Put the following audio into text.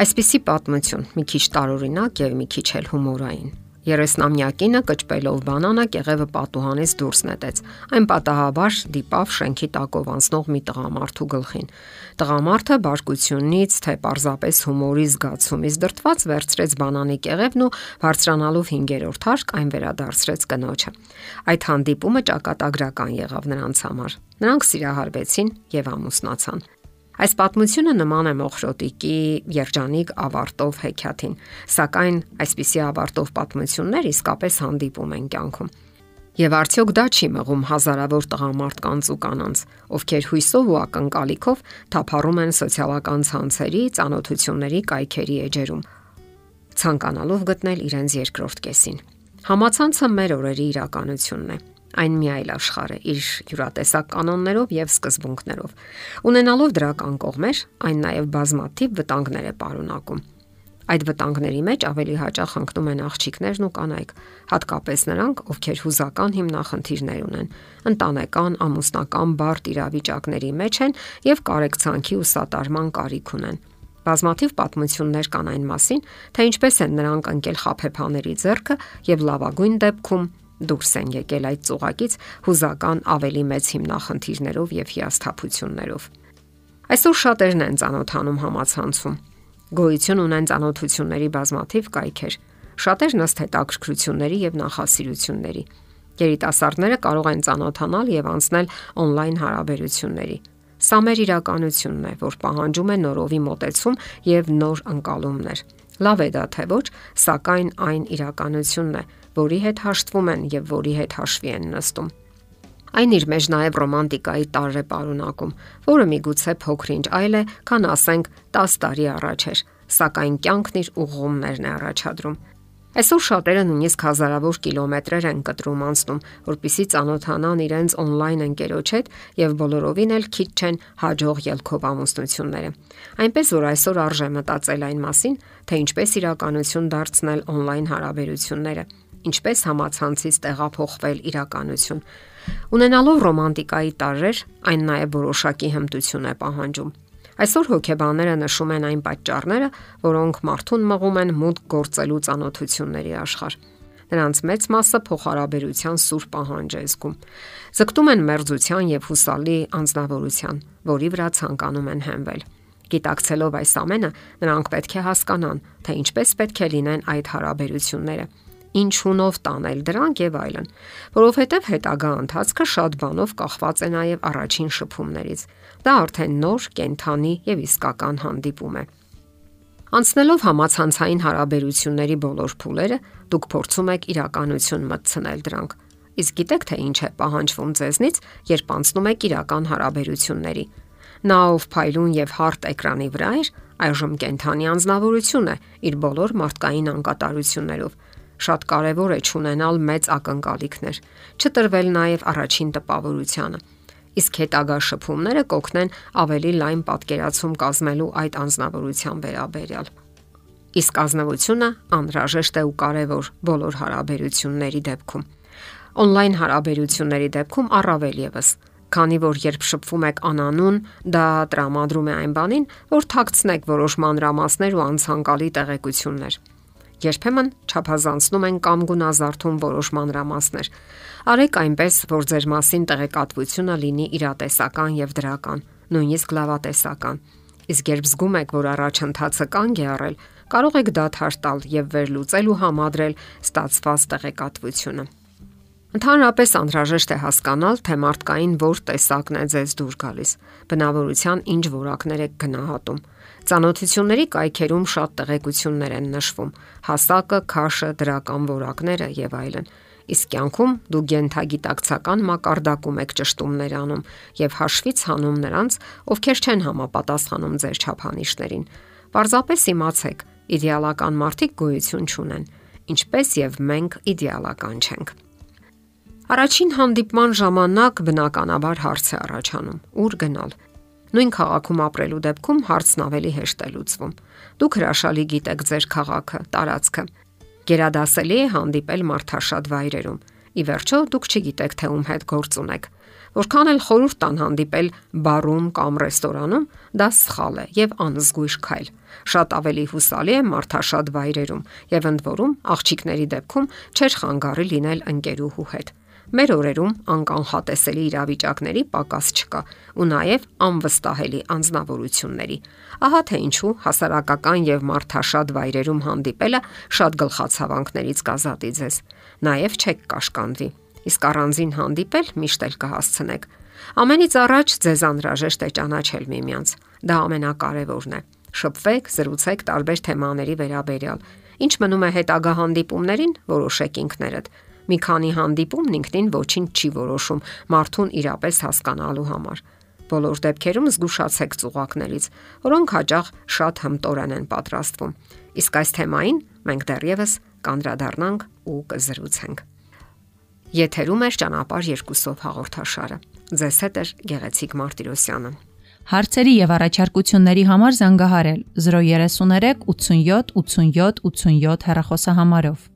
Այսպիսի պատմություն՝ մի քիչ տարօրինակ եւ մի քիչ էլ հումորային։ 30-ամյա կինը կճպելով բանանա կեղևը պատուհանից դուրս նետեց։ Այն պատահաբար դիպավ շենքի տակով անցնող մի տղամարդու գլխին։ Տղամարդը բարկությունից, թե պարզապես հումորի զգացումից դրտված վերցրեց բանանի կեղևն ու բարձրանալով 5-րդ հարկ այն վերադարձրեց կնոջը։ Այդ հանդիպումը ճակատագրական եղավ նրանց համար։ Նրանք սիրահարվեցին եւ ամուսնացան։ Այս պատմությունը նման է մոխրոտիկի երջանիկ ավարտով հեքիաթին, սակայն այսպիսի ավարտով պատմություններ իսկապես հանդիպում են կյանքում։ Եվ արդյոք դա չի մղում հազարավոր տղամարդկանց ու կանանց, ովքեր հույսով ու ակնկալիքով թափառում են սոցիալական ցանցերի, ծանոթությունների կայքերի էջերում, ցանկանալով գտնել իրենց երկրորդ կեսին։ Համացանցը մեր օրերի իրականությունն է Այն մի այլ աշխարհ է իր յուրատեսակ կանոններով եւ սկզբունքներով։ Ունենալով դրական կողմեր, այն նաեւ բազմաթիվ վտանգներ է պարունակում։ Այդ վտանգների մեջ ավելի հաճախ ընկնում են աղջիկներն ու կանայք, հատկապես նրանք, ովքեր հուզական հիմնախնդիրներ ունեն, ընտանեկան, ամուսնական բարդ իրավիճակների մեջ են եւ կարեկցանքի ու սատարման կարիք ունեն։ Բազմաթիվ պատմություններ կան այն մասին, թե ինչպես են նրանք ընկել խափեփաների ձեռքը եւ լավագույն դեպքում դուրս են եկել այդ ծուղակից հուզական ավելի մեծ հիմնախնդիրներով եւ հիասթափություններով։ Այսօր շատերն են ճանոթանում համացանցում։ Գոյություն ունեն ճանոթությունների բազմաթիվ կայքեր, շատերն ըստ հետաքրքրությունների եւ նախասիրությունների։ Երիտասարդները կարող են ճանոթանալ եւ անցնել on-line հարաբերությունների։ Սա մեր իրականությունն է, որ պահանջում է նորովի մոտեցում եւ նոր ընկալումներ։ Լավ է դա թե ոչ, սակայն այն իրականությունն է, որի հետ հաշտվում են եւ որի հետ հաշվի են նստում։ Այն իր մեջ նաև ռոմանտիկայի տար է պարունակում, որը միգուցե փոքրինչ այլ է, քան ասենք 10 տարի առաջ էր, սակայն կյանքն իր ուղումներն է առաջադրում։ Այսօր շատերը նույնիսկ հազարավոր կիլոմետրեր են կտրում անցնում, որpիսի ծանոթանան իրենց on-line ընկերոջ հետ եւ բոլորովին էլ քիչ չեն հաջող ելքով ամուսնությունները։ Այնպես որ այսօր արժե մտածել այն մասին, թե ինչպես իրականություն դարձնել on-line հարաբերությունները ինչպես համացանցից տեղափոխվել իրականություն։ Ունենալով ռոմանտիկայի տարրեր, այն նաև որոշակի հմտություն է պահանջում։ Այսօր հոգեբանները նշում են այն պատճառները, որոնք մարդուն մղում են մուտք գործելու ծանոթությունների աշխարհ։ Նրանց մեծ մասը փոխհարաբերության սուր պահանջ է զգում։ Ձգտում են մերձության եւ հուսալի անznավորության, որի վրա ցանկանում են հենվել։ Գիտակցելով այս ամենը, նրանք պետք է հասկանան, թե ինչպես պետք է լինեն այդ հարաբերությունները ինչ հունով տանել դրանք եւ այլն, որովհետեւ հետագա ընթացքը շատ բանով կախված է նաեւ առաջին շփումներից։ Դա արդեն նոր, կենթանի եւ իսկական հանդիպում է։ Անցնելով համացանցային հարաբերությունների բոլոր փուլերը, դուք փորձում եք իրականություն մտցնել դրանք։ Իսկ գիտեք թե ինչ է պահանջվում ձեզնից, երբ անցնում եք իրական հարաբերությունների։ Նա ով փայլուն եւ հարթ էկրանի վրա էր, այժմ կենթանի անznավորություն է իր բոլոր մարդկային անկատարություններով Շատ կարևոր է ճանենալ մեծ ակնկալիքներ, չտրվել նաև առաջին տպավորությանը։ Իսկ հետագա շփումները կօգնեն ավելի լայն պատկերացում կազմելու այդ անznավորության վերաբերյալ։ Իսկ ազնվությունը անհրաժեշտ է ու կարևոր բոլոր հարաբերությունների դեպքում։ Օնլայն հարաբերությունների դեպքում առավել եւս, քանի որ երբ շփվում եք անանուն, դա տրամադրում է այն բանին, որ թաքցնեք որոշ մանրամասներ ու անցանկալի տեղեկություններ։ Երբեմն ճափազանցնում են կամ գունազարդում որոշ մանրամասներ։ Արեք այնպես, որ ձեր մասին տեղեկատվությունը լինի իրատեսական եւ դրական, նույնիսկ լավատեսական։ Իսկ երբ զգում եք, որ առաջընթացը կանգ է առել, կարող եք դադար տալ եւ վերլուծել ու համադրել ստացված տեղեկատվությունը։ Ընդհանրապես անհրաժեշտ է հասկանալ, թե մարդկային որ տեսակն է ձեզ դուր գալիս, բնավորության ինչ որակներ եք գնահատում Ծանոթությունների կայքերում շատ տեղեկություններ են նշվում՝ հասակը, քաշը, դրական որակները եւ այլն։ Իսկ կյանքում դու գենթագիտակցական մակարդակում եք ճշտումներ անում եւ հաշվից հանում նրանց, ովքեր չեն համապատասխանում ձեր չափանիշներին։ Պարզապես իմացեք, իդեալական մարդիկ գոյություն չունեն, ինչպես եւ մենք իդեալական չենք։ Առաջին հանդիպման ժամանակ բնականաբար հարց է առաջանում՝ ուր գնալ։ Նույն քաղաքում ապրելու դեպքում հարցն ավելի հեշտ է լուծվում։ Դուք հրաշալի գիտեք ձեր քաղաքը, տարածքը։ Գերադասելի է հանդիպել մարդաշատ վայրերում։ Ի վերջո, դուք չգիտեք, թե ում հետ գործ ունեք։ Որքան էլ խորուրդ տան հանդիպել բարում կամ ռեստորանում, դա սխալ է եւ անզգույշ քայլ։ Շատ ավելի հուսալի է մարդաշատ վայրերում եւ ընդ որում աղջիկների դեպքում չէր խանգարի լինել ընկերուհու հետ։ Մեր օրերում անկանխատեսելի իրավիճակների պակաս չկա ու նաև անվստահելի անznավորությունների։ Ահա թե ինչու հասարակական եւ մարդաշատ վայրերում հանդիպելը շատ գլխացավանքներից կազատի ձեզ։ Նաև չեք կաշկանդվի իսկ առանձին հանդիպել միշտ էլ կհասցնեք։ Ամենից առաջ ձեզ անհրաժեշտ է ճանաչել միմյանց։ Դա ամենակարևորն է։ Շփվեք, զրուցեք տարբեր թեմաների վերաբերյալ։ Ինչ մնում է հետագա հանդիպումներին, որոշեք ինքներդ։ Մի քանի հանդիպումն ինքնին ոչինչ չի որոշում մարդուն իրապես հասկանալու համար։ Բոլոր դեպքերում զգուշացեք ծուղակներից, որոնք հաճախ շատ հմտորեն են պատրաստվում։ Իսկ այս թեմային մենք դեռևս կանդրադառնանք ու կզրուցենք։ Եթերում է ճանապարհ երկուսով հաղորդաշարը։ Ձեզ հետ է Գեղեցիկ Մարտիրոսյանը։ Հարցերի եւ առաջարկությունների համար զանգահարել 033 87 87 87 հեռախոսահամարով։